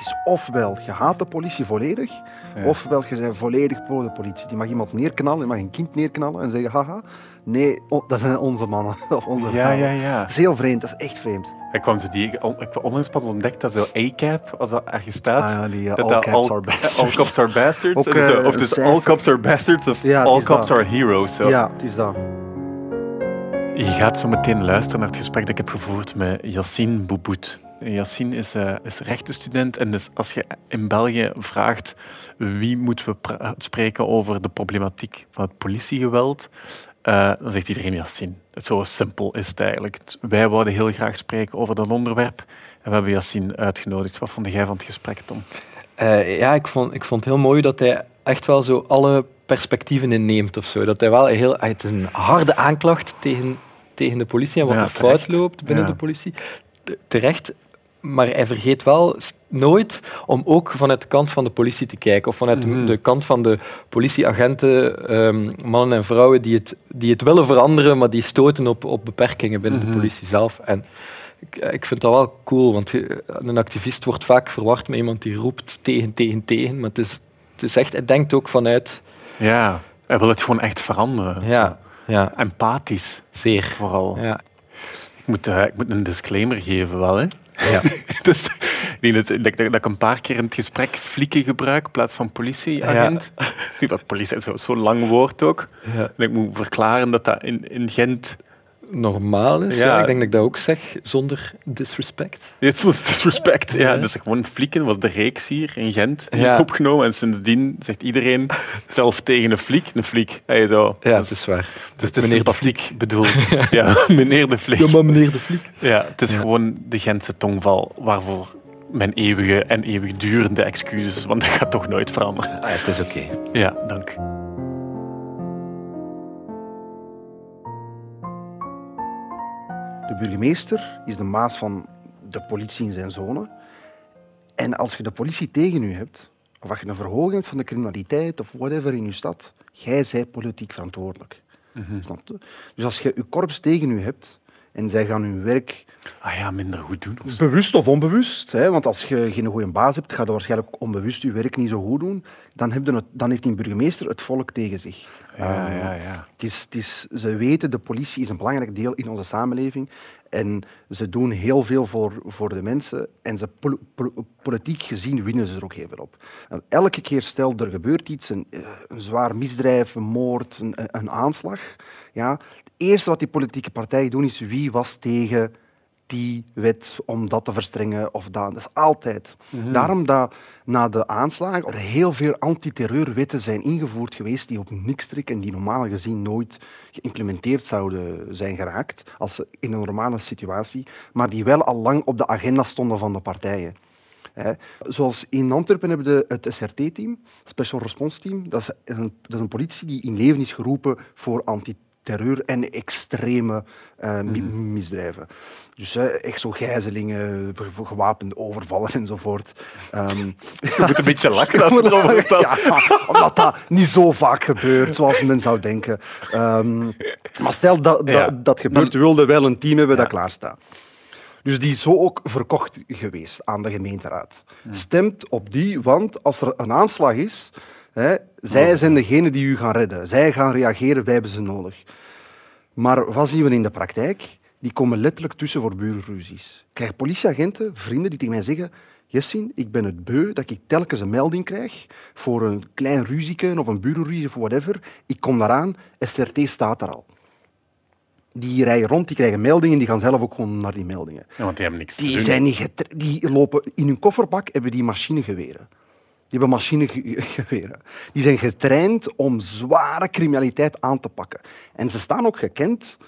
is ofwel je haat de politie volledig, ofwel je bent volledig pro de politie. Die mag iemand neerknallen, die mag een kind neerknallen en zeggen haha, nee, dat zijn onze mannen of onze Ja, vrouwen. ja, ja. Dat is heel vreemd, dat is echt vreemd. Ik kwam zo die, ik heb onlangs pas ontdekt dat zo A-cap, als dat ergens staat, Ah, ja, die, uh, dat all dat caps are bastards. all cops are bastards. Ook, zo, eh, of dus cijfer. all cops are bastards of Ja, all cops dat. are heroes. Zo. Ja, het is dat. Je gaat zo meteen luisteren naar het gesprek dat ik heb gevoerd met Yassine Boubout. Yassine is, eh, is rechtenstudent en dus als je in België vraagt wie moeten we pra- spreken over de problematiek van het politiegeweld, eh, dan zegt iedereen Yassine. Zo simpel is het eigenlijk. Wij wouden heel graag spreken over dat onderwerp en we hebben Yassine uitgenodigd. Wat vond jij van het gesprek, Tom? Eh, ja, ik vond, ik vond het heel mooi dat hij echt wel zo alle perspectieven inneemt of zo. Dat hij wel heel, het is een harde aanklacht tegen, tegen de politie en wat Ja, er fout loopt binnen Ja. de politie. Te- Terecht, maar hij vergeet wel nooit om ook vanuit de kant van de politie te kijken. Of vanuit de- Mhm. de kant van de politieagenten, ehm, mannen en vrouwen die het, die het willen veranderen, maar die stoten op, op beperkingen binnen Mhm. de politie zelf. En ik, ik vind dat wel cool, want je- een activist wordt vaak verward met iemand die roept tegen, tegen, tegen. Maar het is, het is echt, hij denkt ook vanuit, Ja, hij wil het gewoon echt veranderen. ja, ja Empathisch, zeer. vooral. Ja. Ik moet, eh, ik moet een disclaimer geven wel, hè. Ja. dus, ik denk dat, dat, dat ik een paar keer in het gesprek flieken gebruik in plaats van politieagent. Ja. Dat politie is zo- zo'n lang woord ook. En ik moet verklaren dat dat in, in Gent... Normaal is, Ja. ja. ik denk dat ik dat ook zeg, zonder disrespect. Het is disrespect. Ja. Ja. Dus gewoon flieken was de reeks hier in Gent die Ja. opgenomen. En sindsdien zegt iedereen zelf tegen een fliek, een fliek. Hey, zo. Ja, dus, het is waar. dus het is meneer de sympathiek bedoeld. ja, meneer de fliek. Ja, maar meneer de Fliek. Ja, het is Ja. gewoon de Gentse tongval waarvoor mijn eeuwige en eeuwigdurende excuses, want dat gaat toch nooit veranderen. Ah, het is oké. Ja, dank. De burgemeester is de maas van de politie in zijn zone. En als je de politie tegen u hebt, of als je een verhoging hebt van de criminaliteit of whatever in je stad, jij zijt politiek verantwoordelijk. Snap je? Dus als je je korps tegen u hebt en zij gaan hun werk Ah ja, minder goed doen. of. Bewust of onbewust. Hè? Want als je geen goede baas hebt, ga je waarschijnlijk onbewust je werk niet zo goed doen. Dan, heb je het, dan heeft die burgemeester het volk tegen zich. Ja, Eh, ja, ja. Het is, het is, ze weten, de politie is een belangrijk deel in onze samenleving. En ze doen heel veel voor, voor de mensen. En ze, pol- pol- politiek gezien winnen ze er ook heel veel op. En elke keer stel er gebeurt iets, een, eh, een zwaar misdrijf, een moord, een, een aanslag. Ja, het eerste wat die politieke partijen doen is wie was tegen die wet om dat te verstrengen of dat. Dat is altijd. Daarom dat na de aanslagen er heel veel antiterreurwetten zijn ingevoerd geweest die op niks trekken en die normaal gezien nooit geïmplementeerd zouden zijn geraakt als in een normale situatie, maar die wel al lang op de agenda stonden van de partijen. Zoals in Antwerpen hebben we de- het SRT-team, Special Response Team. Dat is, een, dat is een politie die in leven is geroepen voor antiterreur en extreme eh, mi- misdrijven. Dus echt zo gijzelingen, ge- gewapende overvallen enzovoort. Ehm, Je moet een beetje lachen als ja, omdat dat niet zo vaak gebeurt zoals men zou denken. Ehm, maar stel dat dat, Ja. dat gebeurt, we wilden wel een team hebben dat klaar staat. Dus die is zo ook verkocht geweest aan de gemeenteraad. Stemt op die, want als er een aanslag is, hè, zij zijn degene die u gaan redden. Zij gaan reageren, wij hebben ze nodig. Maar wat zien we in de praktijk? Die komen letterlijk tussen voor burenruzies. Ik krijg politieagenten, vrienden, die tegen mij zeggen... Jessin, ik ben het beu dat ik telkens een melding krijg voor een klein ruzieke of een burenruzie of whatever. Ik kom daaraan, SRT staat er al. Die rijden rond, die krijgen meldingen, die gaan zelf ook gewoon naar die meldingen. Ja, want die hebben niks te Die, doen. zijn niet die lopen in hun kofferbak hebben die machinegeweren. Die hebben machinegeweren. Die zijn getraind om zware criminaliteit aan te pakken. En ze staan ook gekend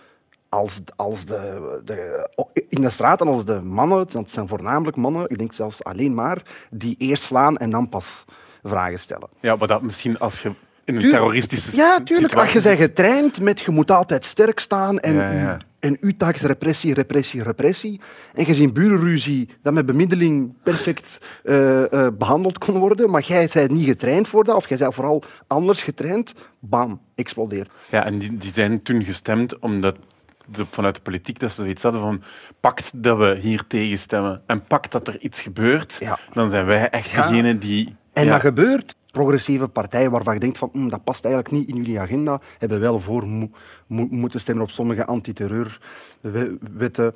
als, als de, de, in de straten als de mannen, het zijn voornamelijk mannen, ik denk zelfs alleen maar, die eerst slaan en dan pas vragen stellen. Ja, maar dat misschien als je in een terroristische Ja, tuurlijk. Als je bent getraind met je moet altijd sterk staan en, Ja, ja. en uw taak is repressie, repressie, repressie. En je ziet burenruzie dat met bemiddeling perfect eh, eh, behandeld kon worden, maar jij bent niet getraind voor dat, of jij bent vooral anders getraind, bam, explodeert. Ja, en die, die zijn toen gestemd omdat de, vanuit de politiek dat ze zoiets hadden van pakt dat we hier tegenstemmen en pakt dat er iets gebeurt, Ja. dan zijn wij echt Ja. degene die... En ja, dat gebeurt. Progressieve partijen waarvan je denkt van "Hm, dat past eigenlijk niet in jullie agenda, hebben wel voor mo- mo- moeten stemmen op sommige antiterreurwetten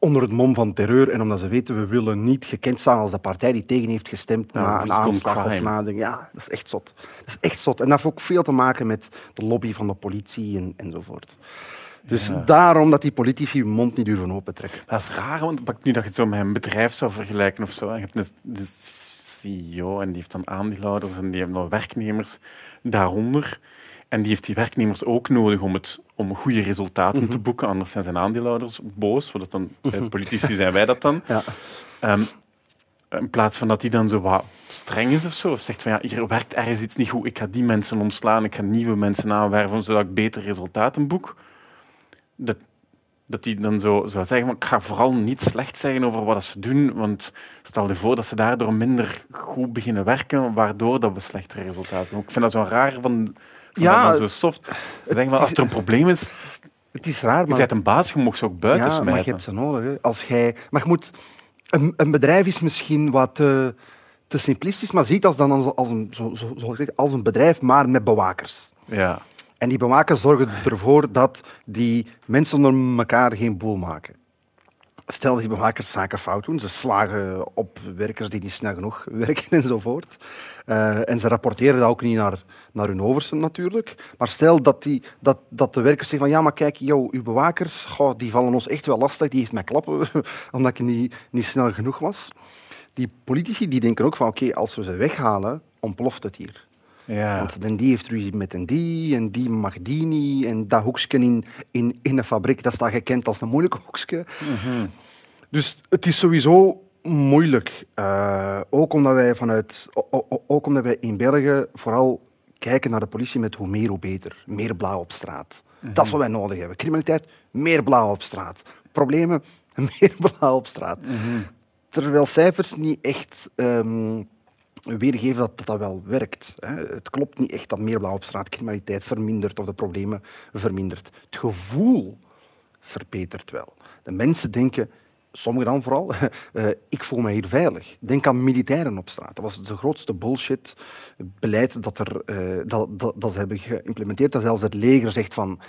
onder het mom van terreur. En omdat ze weten, we willen niet gekend staan als de partij die tegen heeft gestemd Ja, na een aanslag of crime. na... de- Ja, dat is echt zot. Dat is echt zot. En dat heeft ook veel te maken met de lobby van de politie en, enzovoort. Dus Ja. daarom dat die politici hun mond niet durven opentrekken. Dat is raar, want nu dat je het zo met een bedrijf zou vergelijken of zo. Je hebt een, de CEO en die heeft dan aandeelhouders en die hebben dan werknemers daaronder. En die heeft die werknemers ook nodig om, het, om goede resultaten Mhm. te boeken, anders zijn zijn aandeelhouders boos. Wat dan, bij politici zijn wij dat dan. Ja. Ehm, in plaats van dat hij dan zo wat streng is of zo, of zegt van ja, hier werkt ergens iets niet goed, ik ga die mensen ontslaan, ik ga nieuwe mensen aanwerven zodat ik betere resultaten boek. Dat, dat hij dan zo zou zeggen, ik ga vooral niet slecht zeggen over wat ze doen, want stel je voor dat ze daardoor minder goed beginnen werken, waardoor dat we slechtere resultaten hebben. Ik vind dat zo raar van, van Ja, dat zo soft. Ze zeggen van, als er een probleem is, Het is raar, je maar... bent een baas, je mag ze ook buiten ja, maar je hebt ze nodig. Hè. Als jij, maar je moet, een, een bedrijf is misschien wat te, te simplistisch, maar ziet als, dan als, een, zo, zo, zeg, als een bedrijf, maar met bewakers. Ja. En die bewakers zorgen ervoor dat die mensen onder elkaar geen boel maken. Stel dat die bewakers zaken fout doen, ze slagen op werkers die niet snel genoeg werken enzovoort. Eh, en ze rapporteren dat ook niet naar, naar hun overste natuurlijk. Maar stel dat, die, dat, dat de werkers zeggen van ja, maar kijk, jou, uw bewakers, goh, die vallen ons echt wel lastig, die heeft mij klappen omdat ik niet, niet snel genoeg was. Die politici die denken ook van oké, als we ze weghalen, ontploft het hier. Ja. Want en die heeft ruzie met een die, en die mag die niet. En dat hoekje in, in, in de fabriek, dat staat gekend als een moeilijk hoekje. Dus het is sowieso moeilijk. Eh, ook, omdat wij vanuit, ook omdat wij in België vooral kijken naar de politie met hoe meer, hoe beter. Meer blauw op straat. Dat is wat wij nodig hebben. Criminaliteit, meer blauw op straat. Problemen, meer blauw op straat. Terwijl cijfers niet echt ehm, weergeven dat, dat wel werkt. Het klopt niet echt dat meer blauw op straat criminaliteit vermindert of de problemen vermindert. Het gevoel verbetert wel. De mensen denken, sommigen dan vooral, eh, ik voel me hier veilig. Denk aan militairen op straat. Dat was de grootste bullshit beleid dat, er, eh, dat, dat, ze hebben geïmplementeerd. Dat zelfs het leger zegt van,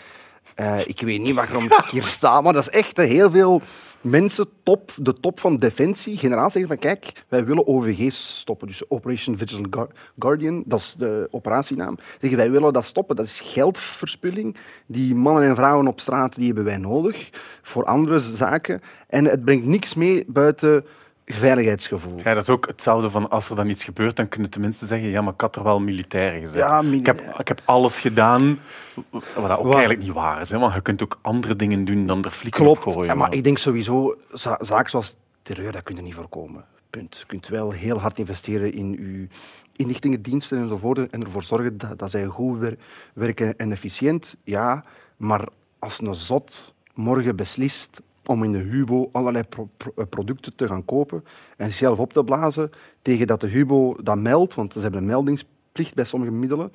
eh, ik weet niet waarom ik hier sta, maar dat is echt hè, heel veel mensen, top, de top van Defensie, generaal zeggen van kijk, wij willen OVG's stoppen. Dus Operation Vigilant Guar- Guardian, dat is de operatienaam. Zeggen wij willen dat stoppen. Dat is geldverspilling. Die mannen en vrouwen op straat, die hebben wij nodig voor andere zaken. En het brengt niks mee buiten veiligheidsgevoel. Ja, dat is ook hetzelfde van als er dan iets gebeurt, dan kun je tenminste zeggen, ja, maar ik had er wel militairen gezet. Ja, mili- ik, heb, ik heb alles gedaan, wat ook Wat? eigenlijk niet waar is. Hè, want je kunt ook andere dingen doen dan er flikken Klopt, op gooien. Ja, maar ik denk sowieso, za- zaken zoals terreur, dat kun je niet voorkomen. Punt. Je kunt wel heel hard investeren in je inlichtingendiensten enzovoort en ervoor zorgen dat, dat zij goed wer- werken en efficiënt. Ja, maar als een zot morgen beslist om in de Hubo allerlei pro- eh, producten te gaan kopen en zelf op te blazen tegen dat de Hubo dat meldt, want ze hebben een meldingsplicht bij sommige middelen,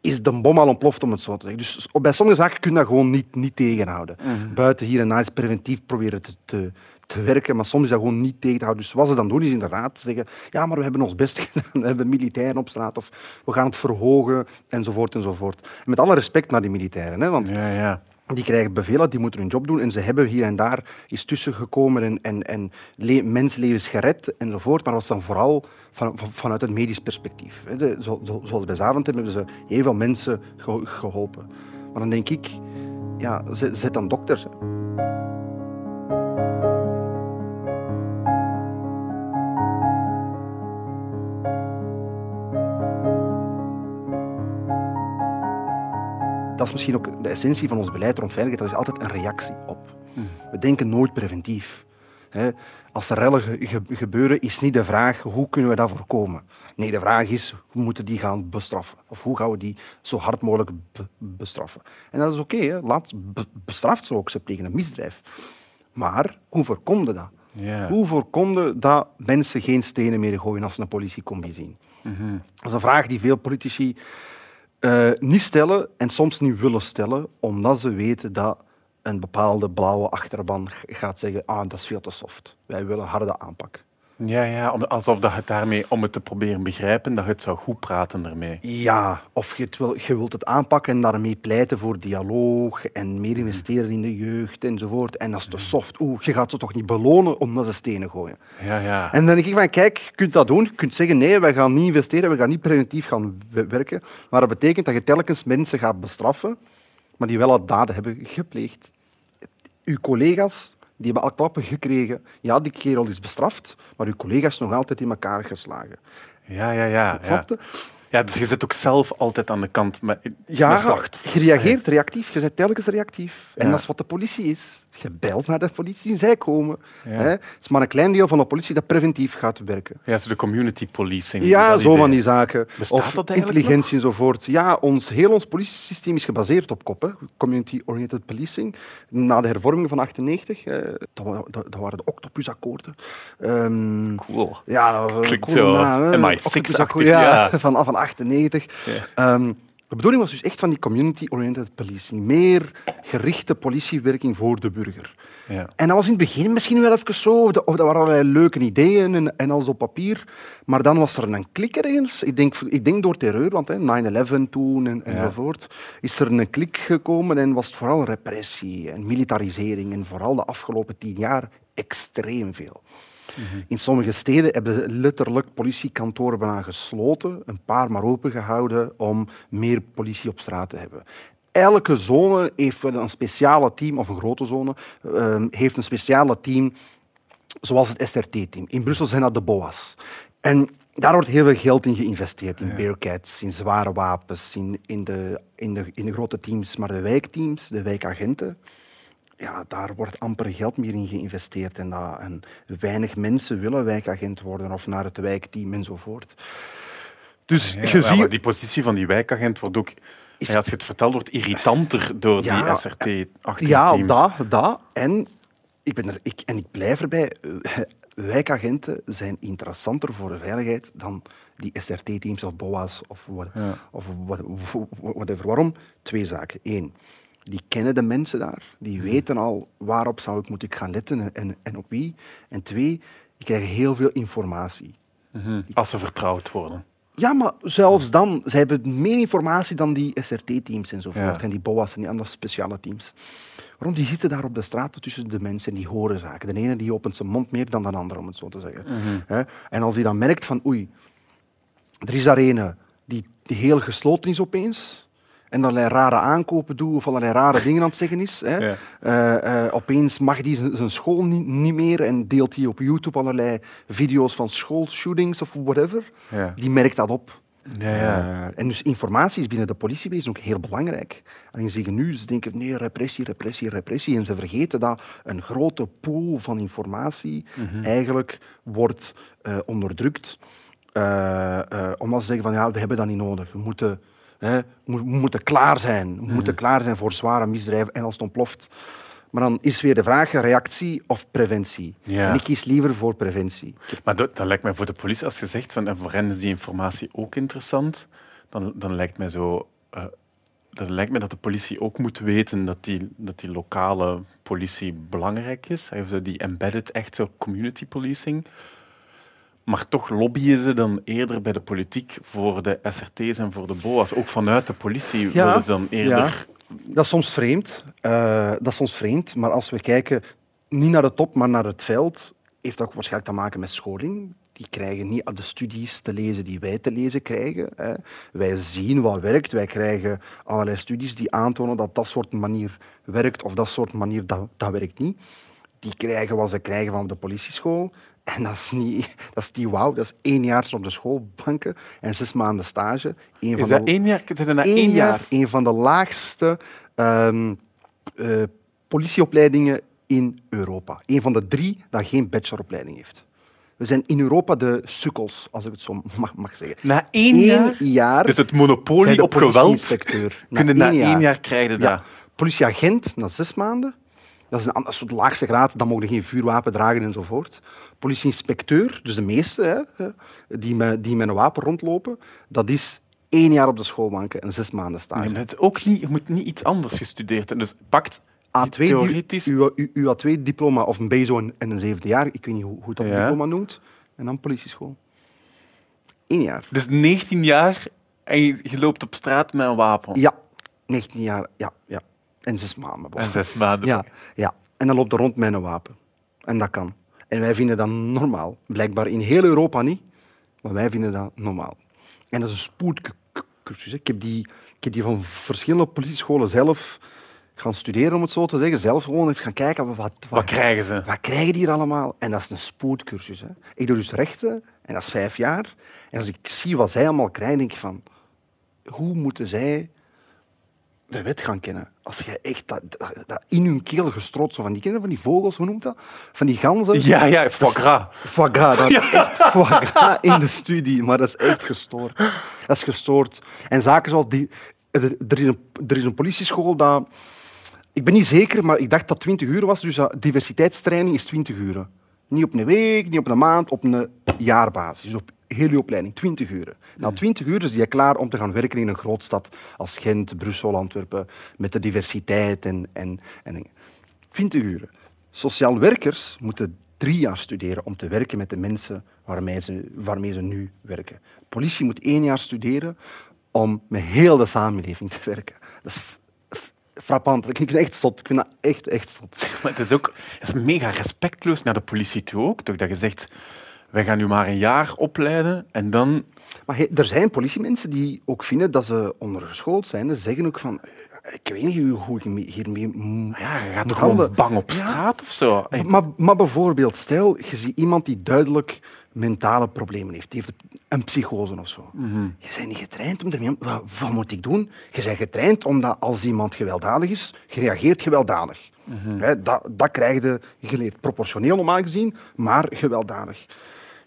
is de bom al ontploft, om het zo te zeggen. Dus bij sommige zaken kun je dat gewoon niet, niet tegenhouden. Buiten hier en daar is preventief proberen te, te, te werken, maar soms is dat gewoon niet tegen te houden. Dus wat ze dan doen, is inderdaad zeggen, ja, maar we hebben ons best gedaan, we hebben militairen op straat, of we gaan het verhogen, enzovoort, enzovoort. En met alle respect naar die militairen, hè, want Ja, ja. Die krijgen bevelen, die moeten hun job doen en ze hebben hier en daar is tussengekomen en, en, en le mensenlevens gered enzovoort, maar dat was dan vooral van, van- vanuit het medisch perspectief. zo, zo- zoals bij Zaventem hebben ze heel veel mensen ge- geholpen. Maar dan denk ik, ja, zet dan dokters. Dat is misschien ook de essentie van ons beleid rond veiligheid. Dat is altijd een reactie op. We denken nooit preventief. Als er rellen ge- ge- gebeuren, is niet de vraag hoe kunnen we dat voorkomen. Nee, de vraag is hoe moeten die gaan bestraffen? Of hoe gaan we die zo hard mogelijk be- bestraffen? En dat is oké, laat be- bestraft ze ook, ze plegen een misdrijf. Maar hoe voorkom je dat? Hoe voorkom je dat mensen geen stenen meer gooien als ze een politiecombi zien? Dat is een vraag die veel politici eh, niet stellen en soms niet willen stellen, omdat ze weten dat een bepaalde blauwe achterban gaat zeggen ah, dat is veel te soft. Wij willen harde aanpak. Ja, ja om- alsof dat je het daarmee, om het te proberen begrijpen, dat je het zou goed praten ermee. Ja, of je, het wil, je wilt het aanpakken en daarmee pleiten voor dialoog en meer investeren in de jeugd enzovoort. En dat is te soft. Oeh, je gaat ze toch niet belonen omdat ze stenen gooien. Ja, ja. En dan denk ik van, kijk, je kunt dat doen. Je kunt zeggen, nee, wij gaan niet investeren, we gaan niet preventief gaan we- werken. Maar dat betekent dat je telkens mensen gaat bestraffen, maar die wel al daden hebben gepleegd. Uw collega's, die hebben al klappen gekregen. Ja, die kerel is bestraft, maar uw collega's nog altijd in elkaar geslagen. Ja, ja, ja. ja. Ja, dus je zit ook zelf altijd aan de kant met, met Ja, slachtoffers. je reageert reactief, je bent telkens reactief. En Ja. dat is wat de politie is. Je belt naar de politie en zij komen. Ja. Hè? Het is maar een klein deel van de politie dat preventief gaat werken. Ja, zo de community policing. Ja, zo idee. van die zaken. Bestaat of dat eigenlijk intelligentie enzovoort. Ja, ons, heel ons politiesysteem is gebaseerd op kop. hè. Community-oriented policing. Na de hervorming van 98, eh, dat, wa- dat, dat waren de octopusakkoorden. Ehm, Cool. ja, dat Klinkt coole zo naam, hè. MI6-achtig, Octopusakkoord, ja. Van, van 98. Ja. Ehm, de bedoeling was dus echt van die community-oriented policing. Meer gerichte politiewerking voor de burger. Ja. En dat was in het begin misschien wel even zo, of dat waren allerlei leuke ideeën en, en alles op papier. Maar dan was er een klik ergens. Ik denk, ik denk door terreur, want hè, 9-11 toen en, enzovoort, is er een klik gekomen en was het vooral repressie en militarisering. En vooral de afgelopen tien jaar extreem veel. In sommige steden hebben ze letterlijk politiekantoren bijna gesloten, een paar maar open gehouden om meer politie op straat te hebben. Elke zone heeft een speciale team, of een grote zone, ehm, heeft een speciale team, zoals het SRT-team. In Brussel zijn dat de BOA's. En daar wordt heel veel geld in geïnvesteerd, in Bearcats, in zware wapens, in, in, de, in, de, in de grote teams. Maar de wijkteams, de wijkagenten, ja, daar wordt amper geld meer in geïnvesteerd. En, dat, en weinig mensen willen wijkagent worden of naar het wijkteam enzovoort. Dus Ja, je ja, ziet... die positie van die wijkagent wordt ook, Is- ja, als je het vertelt, wordt irritanter door Ja, die SRT-achtige Ja, teams. dat, dat. En ik, ben er, ik, en ik blijf erbij. eh, Wijkagenten zijn interessanter voor de veiligheid dan die SRT-teams of BOA's of, wat, Ja. of what- whatever. Waarom? Twee zaken. Eén, die kennen de mensen daar. Die weten al waarop zou ik moeten gaan letten en, en op wie. En twee, die krijgen heel veel informatie. Mhm. Als ze vertrouwd worden. Ja, maar zelfs dan, ze hebben meer informatie dan die SRT-teams enzovoort. Ja. En die BOA's en die andere speciale teams. Waarom? Die zitten daar op de straat tussen de mensen en die horen zaken. De ene die opent zijn mond meer dan de andere, om het zo te zeggen. Hè? En als die dan merkt van, oei, er is daar ene die, die heel gesloten is opeens, en allerlei rare aankopen doet of allerlei rare dingen aan het zeggen is. Hè. Ja. Eh, eh, opeens mag die zijn- school niet, niet meer en deelt hij op YouTube allerlei video's van schoolshootings of whatever. Ja. Die merkt dat op. Ja, ja. Eh, en dus informatie is binnen de politiewezen ook heel belangrijk. Alleen ze zeggen nu, ze denken nee, repressie, repressie, repressie. En ze vergeten dat een grote pool van informatie Mhm. eigenlijk wordt onderdrukt. omdat ze zeggen van ja, we hebben dat niet nodig. We moeten, hè, we moeten klaar zijn. We moeten klaar zijn voor zware misdrijven en als het ontploft. Maar dan is weer de vraag, reactie of preventie. Ja. En ik kies liever voor preventie. Maar dat, dat lijkt mij voor de politie, als je zegt van en voor hen is die informatie ook interessant, dan, dan lijkt mij zo. eh, dan lijkt mij dat de politie ook moet weten dat die, dat die lokale politie belangrijk is. Die embedded, echt zo community policing. Maar toch lobbyen ze dan eerder bij de politiek voor de SRT's en voor de BOA's. Ook vanuit de politie Ja, willen ze dan eerder... Dat is soms vreemd. Eh, dat is soms vreemd. Maar als we kijken, niet naar de top, maar naar het veld, heeft dat ook waarschijnlijk te maken met scholing. Die krijgen niet de studies te lezen die wij te lezen krijgen. Hè. Wij zien wat werkt. Wij krijgen allerlei studies die aantonen dat dat soort manier werkt of dat soort manier dat, dat werkt niet. Die krijgen wat ze krijgen van de politieschool. En dat is niet, dat is niet wauw. Dat is één jaar op de schoolbanken en zes maanden stage. Is van dat de- één jaar? Zijn na één één jaar jaar? een van de laagste ehm, eh, politieopleidingen in Europa. Een van de drie dat geen bacheloropleiding heeft. We zijn in Europa de sukkels, als ik het zo mag, mag zeggen. Na één Eén jaar? jaar Dus het monopolie op geweld. Na kunnen na één één jaar. jaar krijgen dat. Ja. Politieagent na zes maanden. Dat is een ander soort laagste graad. Dan mogen geen vuurwapen dragen enzovoort. Politieinspecteur, dus de meeste hè, die, met, die met een wapen rondlopen, dat is één jaar op de schoolbanken en zes maanden stage. Nee, het ook niet, je moet niet iets anders gestudeerd hebben. Dus pakt A2 theoretisch... uw, uw, uw A2-diploma of een BSO en en een zevende jaar, ik weet niet hoe, hoe dat Ja. diploma noemt, en dan politieschool. Eén jaar. Dus 19 jaar en je, je loopt op straat met een wapen. Ja, 19 jaar, ja, ja. En zes maanden. En zes maanden. Ja, ja. En dan loopt er rond met een wapen. En dat kan. En wij vinden dat normaal. Blijkbaar in heel Europa niet, maar wij vinden dat normaal. En dat is een spoedcursus. Ik heb die, ik heb die van verschillende politiescholen zelf gaan studeren, om het zo te zeggen. Zelf gewoon even gaan kijken, wat, wat, Wat krijgen ze? wat krijgen die hier allemaal? En dat is een spoedcursus. Hè. Ik doe dus rechten, en dat is vijf jaar. En als ik zie wat zij allemaal krijgen, denk ik van... Hoe moeten zij de wet gaan kennen? Als jij echt dat, dat, dat in hun keel gestroopt, zo van die kennen van die vogels, hoe noemt dat? Van die ganzen. Ja, ja, foie gras. Foie gras, dat is echt foie gras in de studie, maar dat is echt gestoord. Dat is gestoord. En zaken zoals die... Er, is, een, er is een politieschool dat... Ik ben niet zeker, maar ik dacht dat 20 uur was, dus diversiteitstraining is 20 uur. Niet op een week, niet op een maand, op een jaarbasis. Dus op heel je opleiding, 20 uur. Na 20 uur is die klaar om te gaan werken in een grootstad als Gent, Brussel, Antwerpen, met de diversiteit en, en, en dingen. 20 uur. Sociaal werkers moeten drie jaar studeren om te werken met de mensen waarmee ze, waarmee ze nu werken. Politie moet één jaar studeren om met heel de samenleving te werken. Dat is frappant. Ik vind het echt zot. Ik vind dat echt, echt. Maar het is ook het is mega respectloos naar de politie toe ook. Toch dat je zegt, wij gaan nu maar een jaar opleiden en dan... Maar he- er zijn politiemensen die ook vinden dat ze ondergeschoold zijn. Ze zeggen ook van, ik weet niet hoe ik me- hiermee moet Ja, je gaat toch gewoon bang op Ja. straat of zo? Maar, maar bijvoorbeeld, stel, je ziet iemand die duidelijk mentale problemen heeft. Die heeft een psychose of zo. Je bent niet getraind om ermee om... Wat, wat moet ik doen? Je bent getraind omdat als iemand gewelddadig is, je reageert gewelddadig. Hè, dat, dat krijg je geleerd. Proportioneel normaal gezien, maar gewelddadig.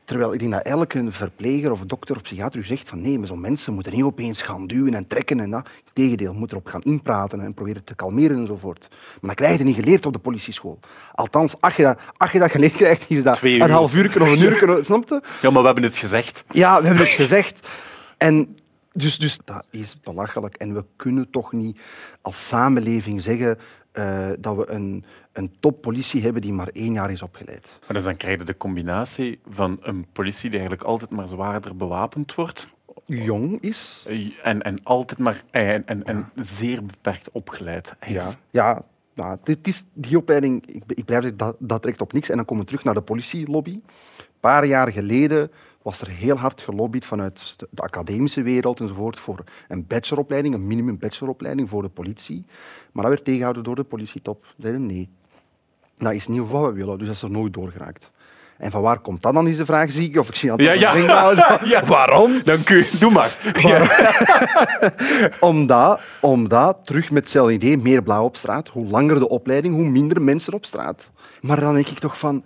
Terwijl ik denk dat elke verpleger of dokter of psychiater u zegt van nee, maar zo'n mensen moeten niet opeens gaan duwen en trekken en dat. Integendeel, moet erop gaan inpraten en proberen te kalmeren enzovoort. Maar dat krijg je niet geleerd op de politieschool. Althans, als je dat, als je dat geleerd krijgt, is dat Twee een half uur of een uur, snap je? Ja, maar we hebben het gezegd. Ja, we hebben het gezegd. En dus, dus dat is belachelijk. En we kunnen toch niet als samenleving zeggen eh, dat we een, een toppolitie hebben die maar één jaar is opgeleid. Maar dus dan krijg je de combinatie van een politie die eigenlijk altijd maar zwaarder bewapend wordt Jong is. eh, en, en altijd maar en, en, en zeer beperkt opgeleid is. Ja, ja nou, dit is, die opleiding, ik, ik blijf zeggen, dat, dat trekt op niks. En dan komen we terug naar de politielobby. Een paar jaar geleden was er heel hard gelobbyd vanuit de, de academische wereld enzovoort voor een bacheloropleiding, een minimum bacheloropleiding voor de politie. Maar dat werd tegengehouden door de politietop. Ze zeiden nee, dat is niet wat we willen, dus dat is er nooit doorgeraakt. En van waar komt dat dan, is de vraag, zie ik? Of ik zie het Ja. Ja. Waarom? Dan kun je, doe maar. Omdat, omdat, terug met hetzelfde idee, meer blauw op straat. Hoe langer de opleiding, hoe minder mensen op straat. Maar dan denk ik toch van...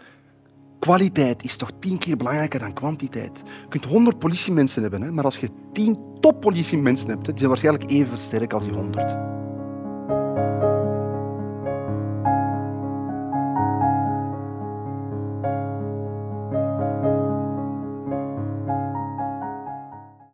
Kwaliteit is toch tien keer belangrijker dan kwantiteit. Je kunt honderd politiemensen hebben, maar als je tien toppolitiemensen hebt, die zijn waarschijnlijk even sterk als die honderd.